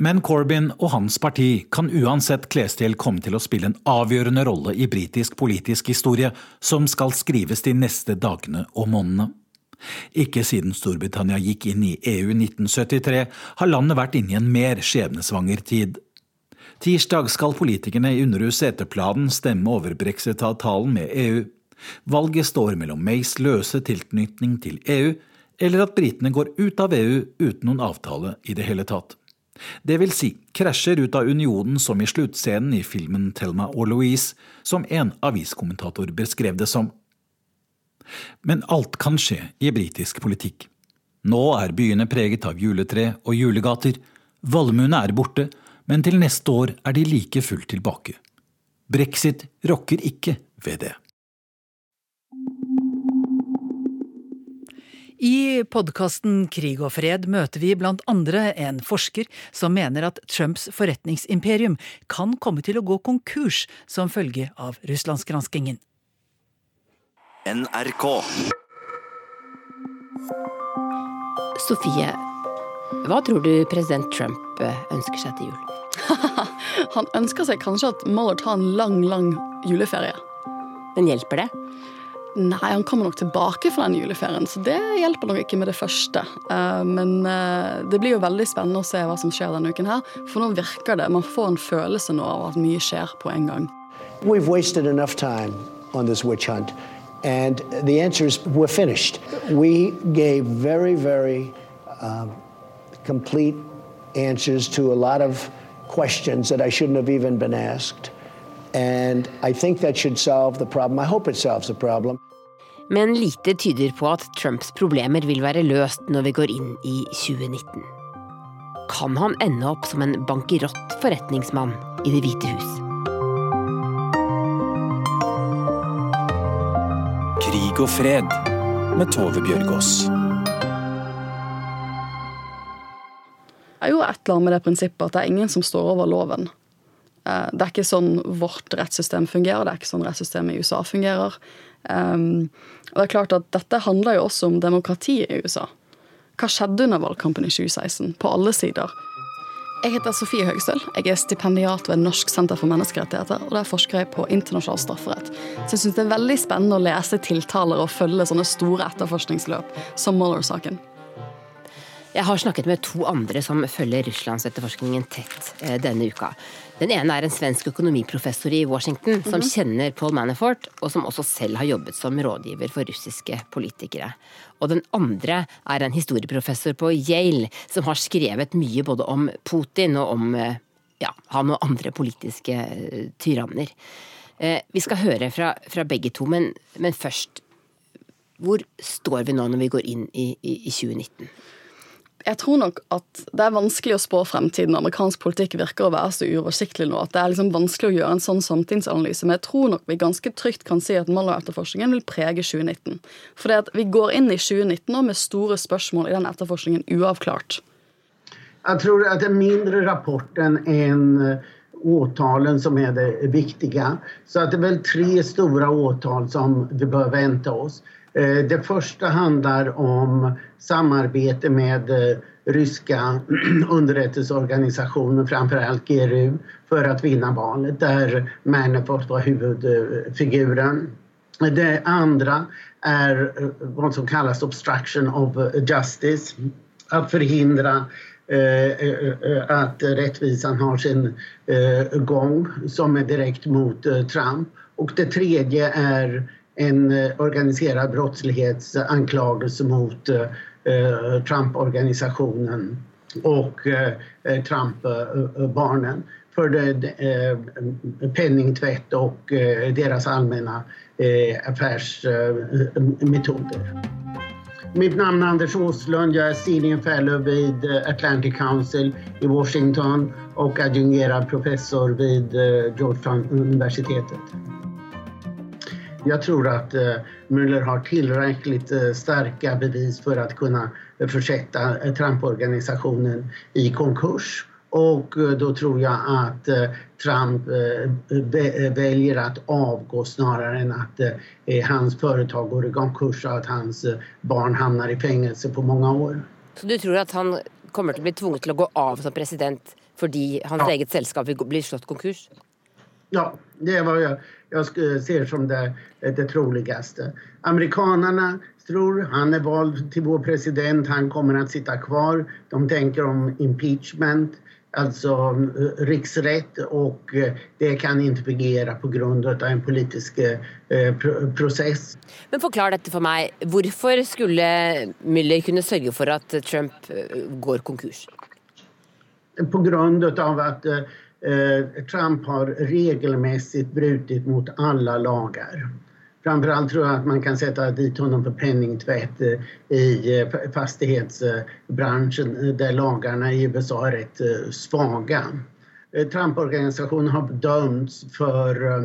Men Corbyn og hans parti kan uansett klesstil komme til å spille en avgjørende rolle i britisk politisk historie som skal skrives de neste dagene og månedene. Ikke siden Storbritannia gikk inn i EU i 1973 har landet vært inne i en mer skjebnesvanger tid. Tirsdag skal politikerne i Underhuset etter planen stemme over brexit-avtalen med EU. Valget står mellom Mays løse tilknytning til EU, eller at britene går ut av EU uten noen avtale i det hele tatt. Det vil si krasjer ut av unionen som i sluttscenen i filmen Thelma og Louise, som en aviskommentator beskrev det som. Men alt kan skje i britisk politikk. Nå er byene preget av juletre og julegater, valmuene er borte, men til neste år er de like fullt tilbake. Brexit rokker ikke ved det. I podkasten Krig og fred møter vi blant andre en forsker som mener at Trumps forretningsimperium kan komme til å gå konkurs som følge av russlandsgranskingen. NRK. Sofie, hva tror du president Trump eh, ønsker seg til jul? <laughs> Han ønsker seg kanskje at Mueller tar en lang, lang juleferie. Men hjelper det? Nei, han kommer nok tilbake fra den juleferien, så det hjelper nok ikke med det første. Eh, men eh, det blir jo veldig spennende å se hva som skjer denne uken her. For nå virker det, man får en følelse nå av at mye skjer på en gang. We've wasted enough time on this witch hunt. And the answer is we're finished. We gave very, very um, complete answers to a lot of questions that I shouldn't have even been asked. And I think that should solve the problem. I hope it solves the problem. Men lite tyder på at Trumps problemer vil være løst når vi går inn i 2019. Kan han ende opp som en bankerott forretningsmann i Det hvite hus? Krig og fred med Tove Bjørgaas. Det er jo et eller annet med det prinsippet at det er ingen som står over loven. Eh, det er ikke sånn vårt rettssystem fungerer, det er ikke sånn rettssystemet i USA fungerer. Um, og det er klart at Dette handler jo også om demokrati i USA. Hva skjedde under valgkampen i 2016? På alle sider. Jeg heter Sofie Høgstøl. Jeg er stipendiat ved Norsk senter for menneskerettigheter. og Der forsker jeg på internasjonal strafferett. Så jeg syns det er veldig spennende å lese tiltaler og følge sånne store etterforskningsløp som Mueller-saken. Jeg har snakket med to andre som følger russlandsetterforskningen tett eh, denne uka. Den ene er en svensk økonomiprofessor i Washington som mm -hmm. kjenner Paul Manafort, og som også selv har jobbet som rådgiver for russiske politikere. Og den andre er en historieprofessor på Yale som har skrevet mye både om Putin og om eh, ja, han og andre politiske eh, tyranner. Vi skal høre fra, fra begge to, men, men, først Hvor står vi nå når vi går inn i, i, i 2019? Jeg tror nok at det er vanskelig å spå fremtiden. Amerikansk politikk virker å være så uoversiktlig nå at det er liksom vanskelig å gjøre en sånn samtidsanalyse. Men jeg tror nok vi ganske trygt kan si at Mueller-etterforskningen vil prege 2019. For vi går inn i 2019 nå med store spørsmål i den etterforskningen uavklart. Jeg tror at det er mindre rapporten enn eh, åtalen som er det viktige. Så det er vel tre store åtal som vi bør vente oss. Eh, det første handler om samarbete med eh, ryska <clears throat> underrättelseorganisationer, framförallt GRU, för att vinna valet där Manafort var huvudfiguren. Det andra är eh, vad som kallas obstruction of justice. Att förhindra att rättvisan har sin gång som är direkt mot Trump. Och det tredje är en eh, organiserad brottslighetsanklagelse mot eh, eh, Trump-organisationen och Trump-barnen för penningtvätt och deras allmänna affärsmetoder. Mitt namn är Anders Åslund. Jag är senior fellow vid Atlantic Council i Washington och adjungerad professor vid Georgetown-universitetet. Jag tror att eh, Müller har tillräckligt eh, starka bevis för att kunna försätta eh, Trump-organisationen i konkurs. Och då tror jag att Trump väljer att avgå snarare än att hans företag går i konkurs och att hans barn hamnar i fängelse på många år. Så du tror att han kommer til å bli tvunget til å gå av som president fordi hans ja. eget selskap blir slått konkurs? Ja, det er hva jeg ser som det, det troligaste. Amerikanerne tror han er valgt til vår president, han kommer å sitte kvar. De tenker om impeachment, altså riksrätt riksrett, og eh, det kan på grund av en politisk eh, prosess. Men Forklar dette for meg. Hvorfor skulle Müller kunne sørge for at Trump går konkurs? På grund at Eh, Trump har regelmässigt brutit mot alla lagar. Framförallt tror jag att man kan sätta dit honom för penningtvätt eh, i eh, fastighetsbranschen där lagarna i USA är rätt svaga. Trump-organisationen har dömts för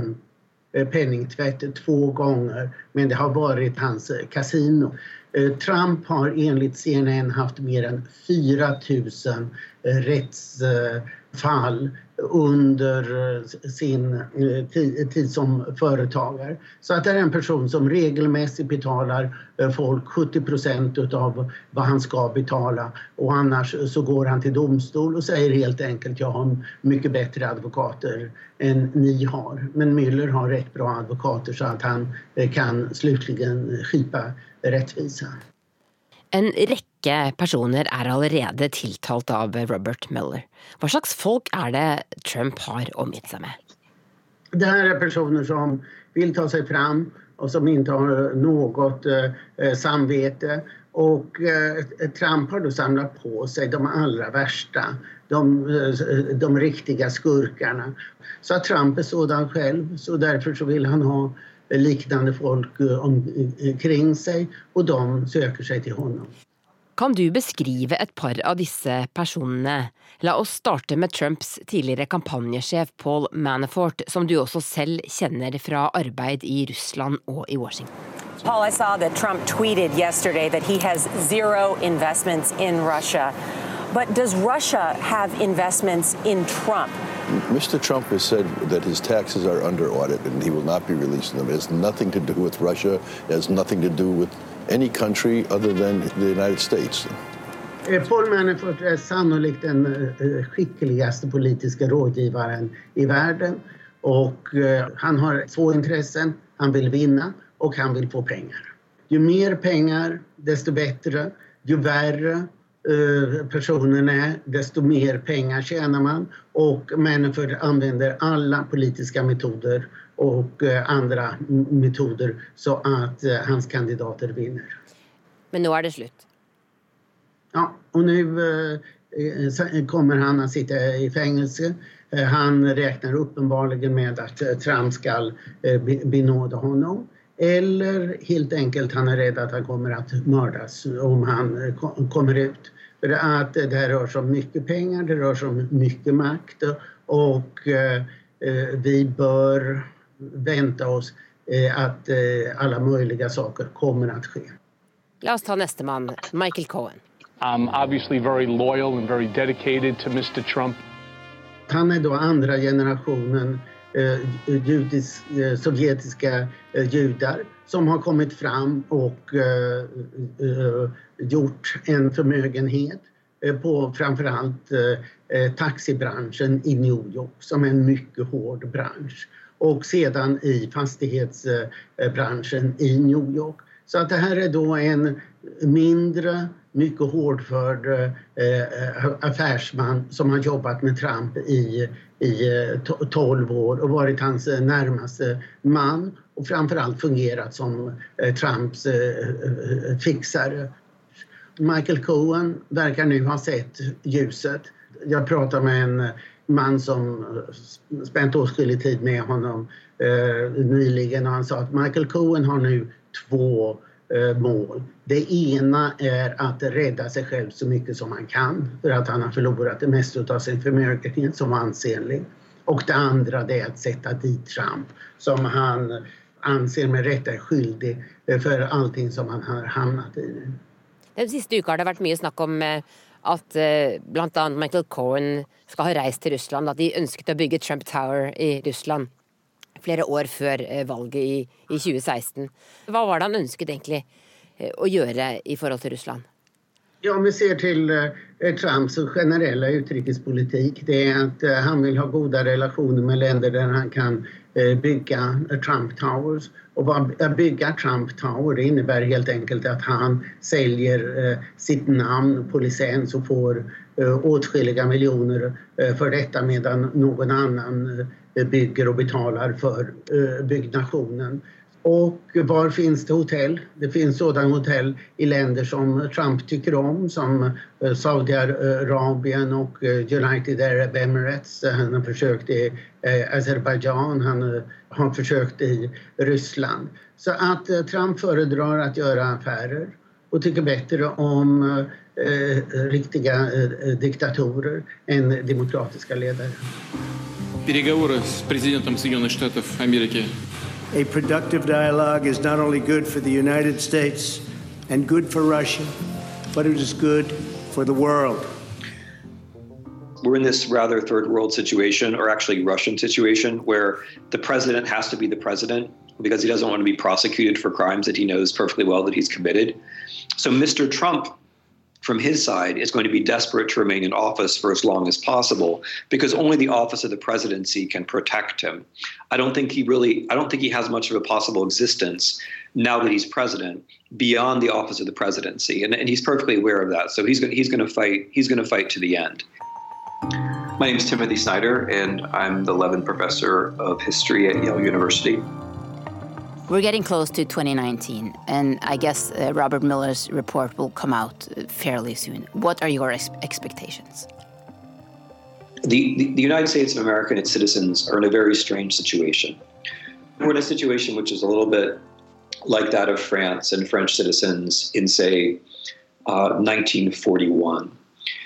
penningtvätt två gånger men det har varit hans kasino. Trump har enligt CNN haft mer än 4000 rättsfall under eh, sin eh, tid som företagare. Så att det är en person som regelmässigt betalar eh, folk 70 procent av vad han ska betala och annars så går han till domstol och säger helt enkelt jag har mycket bättre advokater än ni har. Men Müller har rätt bra advokater så att han kan slutligen skipa rättvisa. En rekke personer er allerede tiltalt av Robert Mueller. Hva slags folk er det Trump har omgitt seg med? Det her er personer som vil ta seg fram og som ikke har noe eh, samvete. Og eh, Trump har samlet på seg de aller verste, de, eh, de riktige skurkene. Så Trump er sådan selv, så derfor så vil han ha liknande folk omkring seg, og de søker seg til honom. Kan du beskrive et par av disse personene? La oss starte med Trumps tidligere kampanjesjef Paul Manafort, som du også selv kjenner fra arbeid i Russland og i Washington. Paul, I saw that Trump tweeted yesterday that he has zero investments in Russia. But does Russia have investments in Trump? Mr. Trump has said that his taxes are under audit and he will not be releasing them. It has nothing to do with Russia. It has nothing to do with any country other than the United States. Eh, Paul Manafort är sannolikt den eh, skickligaste politiska rådgivaren i världen. Och eh, han har två intressen. Han vill vinna och han vill få pengar. Ju mer pengar, desto bättre. Ju värre, Eh, personen är, desto mer pengar tjänar man. Och Manafort använder alla politiska metoder och eh, andra metoder så att eh, hans kandidater vinner. Men nu är det slut? Ja, och nu kommer han att sitta i fängelse. Han räknar uppenbarligen med att Trump ska benåda honom. Eller helt enkelt han är rädd att han kommer att mördas om han kommer ut. För att det här rör sig om mycket pengar, det rör sig om mycket makt och eh, vi bör vänta oss at att mulige alla möjliga saker kommer att ske. La oss ta neste mann, Michael Cohen. I'm obviously very loyal and very dedicated to Mr. Trump. Han är då andra generationen eh, judisk, eh, sovjetiska eh, judar som har kommit fram och eh, eh, gjort en förmögenhet eh, på framförallt taxibranschen i New York som är en mycket hård bransch och sedan i fastighetsbranschen i New York. Så att det här är då en mindre, mycket hårdförd eh, affärsman som har jobbat med Trump i, i 12 år och varit hans närmaste man och framförallt fungerat som eh, Trumps eh, eh, fixare. Michael Cohen verkar nu ha sett ljuset. Jag pratade med en man som spänt åtskillig tid med honom eh, nyligen och han sa att Michael Cohen har nu två eh, mål. Det ena är att rädda sig själv så mycket som han kan för att han har förlorat det mesta av sin förmögenhet som ansenlig. Och det andra det är att sätta dit Trump som han anser med rätta er skyldig för for allting som han har hamnat i. Den siste uka har det vært mye snakk om eh, at eh, bl.a. Michael Cohen skal ha reist til Russland, at de ønsket å bygge Trump Tower i Russland flere år før valget i, i 2016. Hva var det han ønsket egentlig å gjøre i forhold til Russland? Ja, om vi ser til Trumps generelle utenrikspolitikk, det er at han vil ha gode relasjoner med land der han kan Eh, bygga Trump Towers. Och att bygga Trump Tower innebär helt enkelt att han säljer eh, sitt namn på licens och får eh, åtskilliga miljoner för detta medan någon annan bygger och betalar för byggnationen. Och var finns det hotell? Det finns sådana hotell i länder som Trump tycker om som eh, Saudiarabien och eh, United Arab Emirates. Han har försökt i eh, Azerbajdzjan, han har försökt i Ryssland. Så att Trump föredrar att göra affärer och tycker bättre om eh, riktiga eh, diktatorer än demokratiska ledare. Переговоры с президентом Соединенных Штатов Америки A productive dialogue is not only good for the United States, and good for Russia, but it is good for the world. We're in this rather third world situation, or actually Russian situation, where the president has to be the president because he doesn't want to be prosecuted for crimes that he knows perfectly well that he's committed. So Mr. Trump from his side is going to be desperate to remain in office for as long as possible because only the office of the presidency can protect him. I don't think he really I don't think he has much of a possible existence now that he's president beyond the office of the presidency and, and he's perfectly aware of that. So he's he's going to fight he's going to fight to the end. My name is Timothy Snyder and I'm the Levin professor of history at Yale University. We're getting close to 2019, and I guess uh, Robert Miller's report will come out uh, fairly soon. What are your ex expectations? The, the, the, United States of America and its citizens are in a very strange situation. We're in a situation which is a little bit like that of France and French citizens in, say, uh, 1941.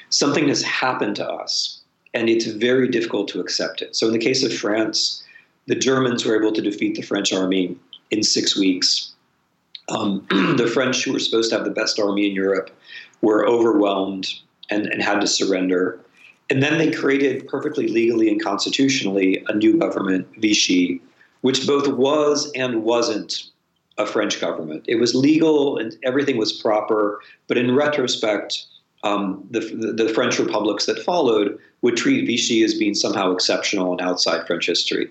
Something has happened to us, and it's very difficult to accept it. So, in the case of France, the Germans were able to defeat the French army in six weeks. Um, <clears throat> the French, who were supposed to have the best army in Europe, were overwhelmed and, and had to surrender. And then they created perfectly legally and constitutionally a new government, Vichy, which both was and wasn't a French government. It was legal and everything was proper, but in retrospect, um, the, the, French republics that followed would treat Vichy as being somehow exceptional and outside French history.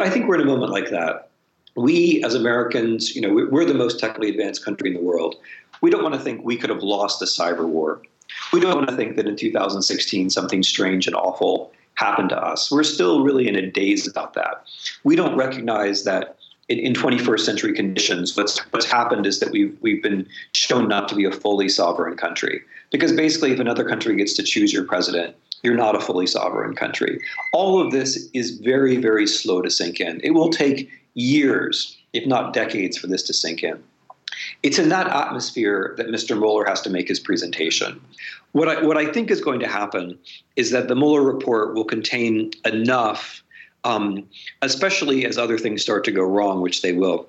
I think we're in a moment like that we as Americans, you know, we're the most technically advanced country in the world. We don't want to think we could have lost the cyber war. We don't want to think that in 2016 something strange and awful happened to us. We're still really in a daze about that. We don't recognize that in, in 21st century conditions, what's what's happened is that we've we've been shown not to be a fully sovereign country. Because basically, if another country gets to choose your president, you're not a fully sovereign country. All of this is very, very slow to sink in. It will take years, if not decades, for this to sink in. It's in that atmosphere that Mr. Mueller has to make his presentation. What I, what I think is going to happen is that the Mueller report will contain enough, um, especially as other things start to go wrong, which they will,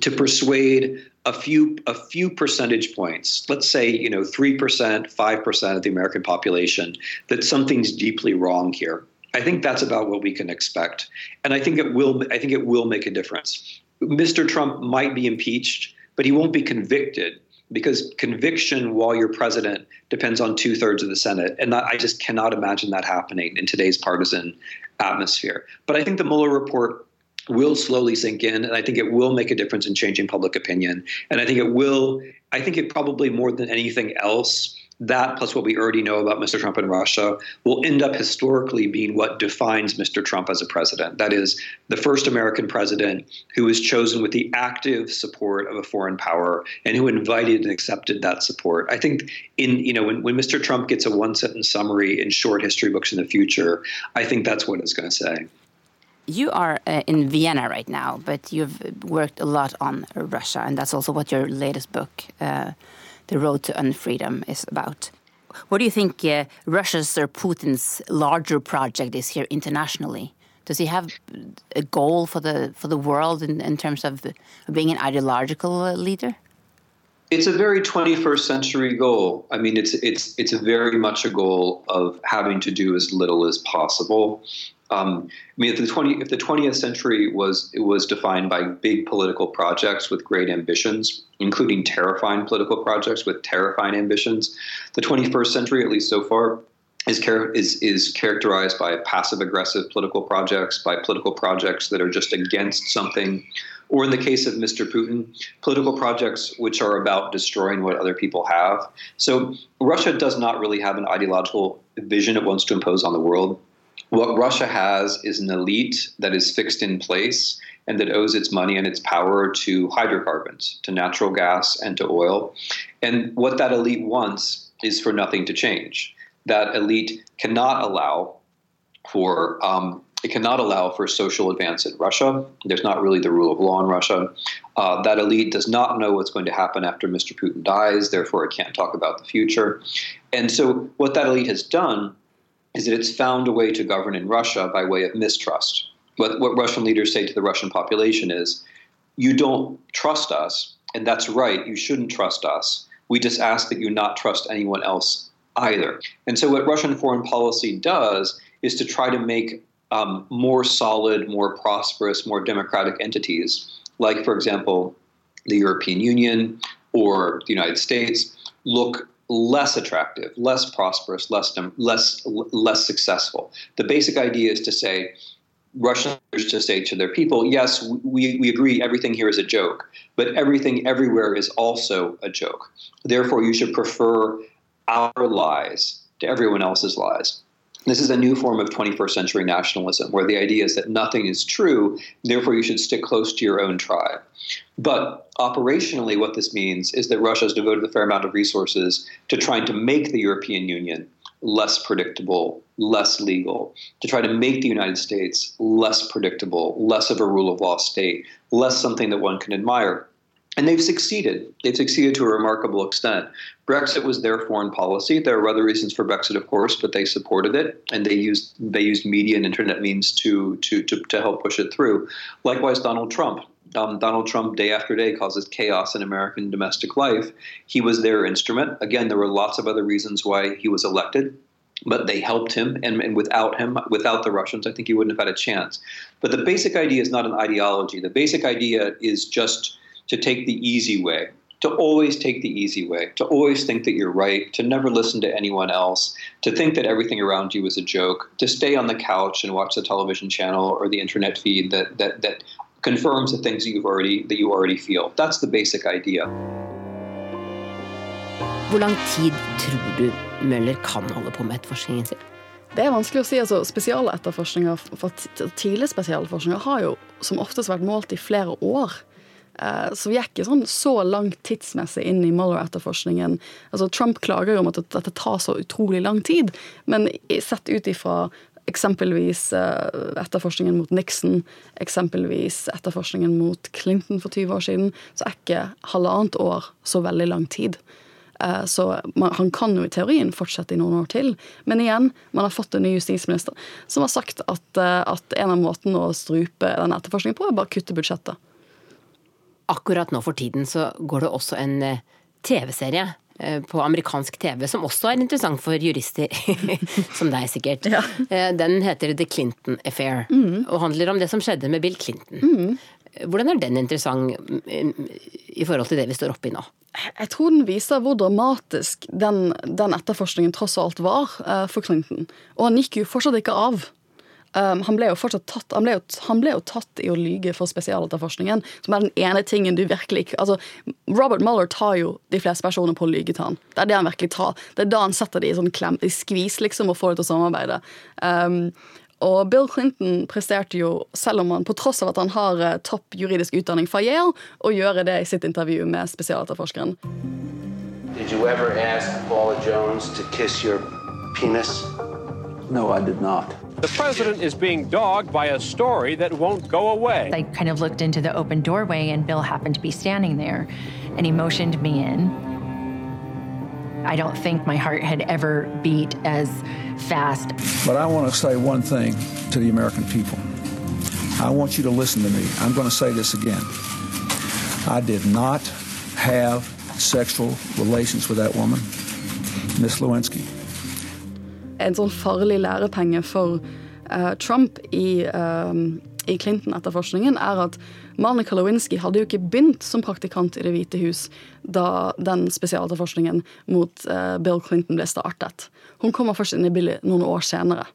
to persuade a few a few percentage points, let's say you know three percent, five percent of the American population, that something's deeply wrong here. I think that's about what we can expect, and I think it will. I think it will make a difference. Mr. Trump might be impeached, but he won't be convicted because conviction while you're president depends on two thirds of the Senate, and I just cannot imagine that happening in today's partisan atmosphere. But I think the Mueller report will slowly sink in, and I think it will make a difference in changing public opinion. And I think it will. I think it probably more than anything else that plus what we already know about Mr. Trump and Russia will end up historically being what defines Mr. Trump as a president. That is, the first American president who was chosen with the active support of a foreign power and who invited and accepted that support. I think in you know when, when Mr. Trump gets a one sentence summary in short history books in the future, I think that's what it's going to say. You are uh, in Vienna right now, but you've worked a lot on Russia, and that's also what your latest book. Uh, the road to unfreedom is about. What do you think uh, Russia's or Putin's larger project is here internationally? Does he have a goal for the for the world in, in terms of being an ideological uh, leader? It's a very 21st century goal. I mean, it's it's it's very much a goal of having to do as little as possible. Um, I mean, if the 20 if the 20th century was was defined by big political projects with great ambitions, including terrifying political projects with terrifying ambitions, the 21st century, at least so far, is is is characterized by passive aggressive political projects, by political projects that are just against something, or in the case of Mr. Putin, political projects which are about destroying what other people have. So Russia does not really have an ideological vision it wants to impose on the world what Russia has is an elite that is fixed in place and that owes its money and its power to hydrocarbons, to natural gas, and to oil. And what that elite wants is for nothing to change. That elite cannot allow for um, it cannot allow for social advance in Russia. There's not really the rule of law in Russia. Uh, that elite does not know what's going to happen after Mr. Putin dies, therefore, it can't talk about the future. And so, what that elite has done is that it's found a way to govern in Russia by way of mistrust. What, what Russian leaders say to the Russian population is, you don't trust us, and that's right. You shouldn't trust us. We just ask that you not trust anyone else either. And so, what Russian foreign policy does is to try to make um, more solid, more prosperous, more democratic entities, like, for example, the European Union or the United States, look less attractive, less prosperous, less less less successful. The basic idea is to say Russians to say to their people, yes, we, we agree everything here is a joke, but everything everywhere is also a joke. Therefore, you should prefer our lies to everyone else's lies. This is a new form of 21st century nationalism where the idea is that nothing is true, therefore you should stick close to your own tribe. But operationally, what this means is that Russia has devoted a fair amount of resources to trying to make the European Union less predictable, less legal, to try to make the United States less predictable, less of a rule of law state, less something that one can admire. And they've succeeded. They've succeeded to a remarkable extent. Brexit was their foreign policy. There are other reasons for Brexit, of course, but they supported it and they used they used media and internet means to to to, to help push it through. Likewise, Donald Trump. Um, Donald Trump, day after day, causes chaos in American domestic life. He was their instrument. Again, there were lots of other reasons why he was elected but they helped him and, and, without him without the russians i think he wouldn't have had a chance but the basic idea is not an ideology the basic idea is just to take the easy way to always take the easy way to always think that you're right to never listen to anyone else to think that everything around you is a joke to stay on the couch and watch the television channel or the internet feed that that, that confirms the things that you've already that you already feel that's the basic idea Hvor lang tid tror du Møller kan holde på med etterforskningen sin? Det er vanskelig å si. altså Spesialetterforskninger for tidlig spesialforskninger har jo som oftest vært målt i flere år. Eh, så vi er ikke sånn så langt tidsmessig inn i Mueller-etterforskningen. Altså, Trump klager jo om at dette tar så utrolig lang tid, men sett ut ifra eksempelvis eh, etterforskningen mot Nixon, eksempelvis etterforskningen mot Clinton for 20 år siden, så er ikke halvannet år så veldig lang tid. Eh, så han kan jo i teorien fortsette i noen år til. Men igjen, man har fått en ny justisminister som har sagt at, at en av måtene å strupe denne etterforskningen på, er bare å kutte budsjettet. Akkurat nå for tiden så går det også en eh, TV-serie på amerikansk TV, som også er interessant for jurister, <laughs> som deg sikkert. Ja. Den heter The Clinton Affair, mm. og handler om det som skjedde med Bill Clinton. Mm. Hvordan er den interessant mm, i forhold til det vi står oppe i nå? Jeg tror den viser hvor dramatisk den, den etterforskningen tross alt var for Clinton. Og han gikk jo fortsatt ikke av. Um, han, ble jo fortsatt tatt, han, ble jo, han ble jo tatt i å lyge for spesialetterforskningen, som er den ene tingen du virkelig ikke altså, Robert Mueller tar jo de fleste personer på å lyge til han. Det er det han virkelig tar. Det er da han setter de i sånn klem, i skvis liksom, og får dem til å samarbeide. Um, og Bill Clinton presterte jo, selv om han på tross av at han har eh, topp juridisk utdanning fra Yale, å gjøre det i sitt intervju med spesialetterforskeren. Did you ever ask Paula Jones to kiss your penis? No, I did not. The president is being dogged by a story that won't go away. I kind of looked into the open doorway, and Bill happened to be standing there, and he motioned me in. I don't think my heart had ever beat as fast. But I want to say one thing to the American people. I want you to listen to me. I'm going to say this again. I did not have sexual relations with that woman, Miss Lewinsky. En sånn farlig lærepenge for uh, Trump i, uh, i Clinton-etterforskningen er at Monica Lewinsky hadde jo ikke begynt som praktikant i Det hvite hus da den spesialetterforskningen mot uh, Bill Clinton ble startet. Hun kommer først inn i bildet noen år senere.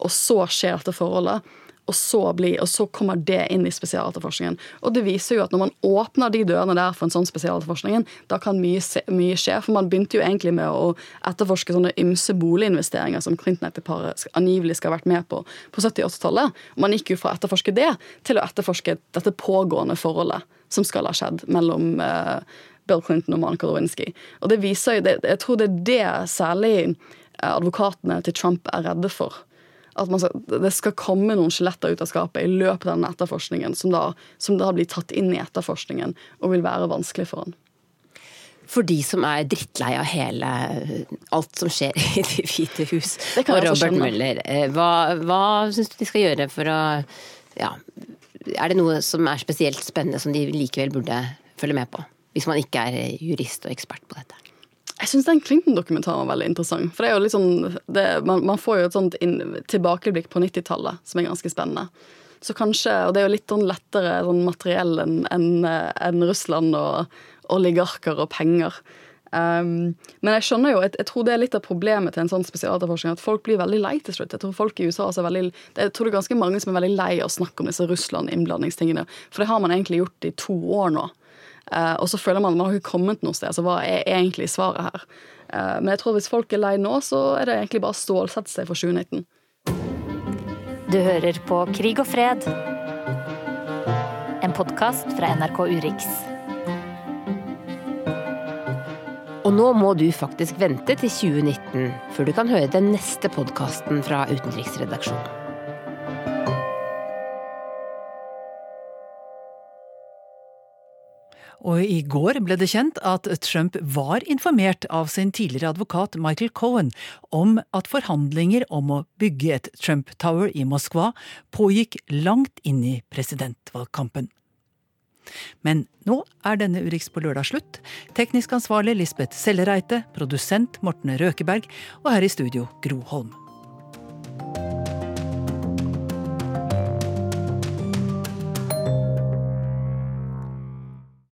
Og så skjer dette forholdet. Og så, bli, og så, kommer det inn i spesialetterforskningen. Og det viser jo at når man åpner de dørene der for en sånn spesialetterforskning, da kan mye, mye, skje. For man begynte jo egentlig med å etterforske sånne ymse boliginvesteringer som Clinton-ekteparet angivelig skal ha vært med på på 70- 80-tallet. Man gikk jo fra å etterforske det til å etterforske dette pågående forholdet som skal ha skjedd mellom uh, Bill Clinton og Monica Lewinsky. Og det viser jo, det, Jeg tror det er det særlig eh, advokatene til Trump er redde for at skal, det skal komme noen skjeletter ut av skapet i løpet av den etterforskningen, som da, som da, blir tatt inn i etterforskningen og vil være vanskelig for han. For de som er drittlei av hele alt som skjer <laughs> i Det hvite hus og Robert Mueller, eh, hva, hva syns du de skal gjøre for å ja, Er det noe som er spesielt spennende som de likevel burde følge med på. Hvis man ikke er jurist og ekspert på dette. Jeg syns den Clinton-dokumentaren var veldig interessant. For det er jo litt sånn, det, man, man, får jo et sånt inn, tilbakeblikk på 90-tallet som er ganske spennende. Så kanskje, Og det er jo litt sånn lettere sånn materiell enn en, en Russland og oligarker og penger. Um, men jeg skjønner jo, jeg, jeg, tror det er litt av problemet til en sånn spesialetterforskning, at folk blir veldig lei til slutt. Jeg tror folk i USA er veldig, jeg tror det er ganske mange som er veldig lei av å snakke om disse Russland-innblandingstingene. For det har man egentlig gjort i to år nå. Uh, og så føler man at man har ikke kommet noe sted. Så hva er egentlig svaret her? Uh, men jeg tror hvis folk er lei nå, så er det egentlig bare å stålsette seg for 2019. Du hører på Krig og fred, en podkast fra NRK Urix. Og nå må du faktisk vente til 2019 før du kan høre den neste podkasten fra utenriksredaksjonen. Og i går ble det kjent at Trump var informert av sin tidligere advokat Michael Cohen om at forhandlinger om å bygge et Trump Tower i Moskva pågikk langt inn i presidentvalgkampen. Men nå er denne Urix på lørdag slutt. Teknisk ansvarlig Lisbeth Sellereite, produsent Morten Røkeberg og her i studio Gro Holm.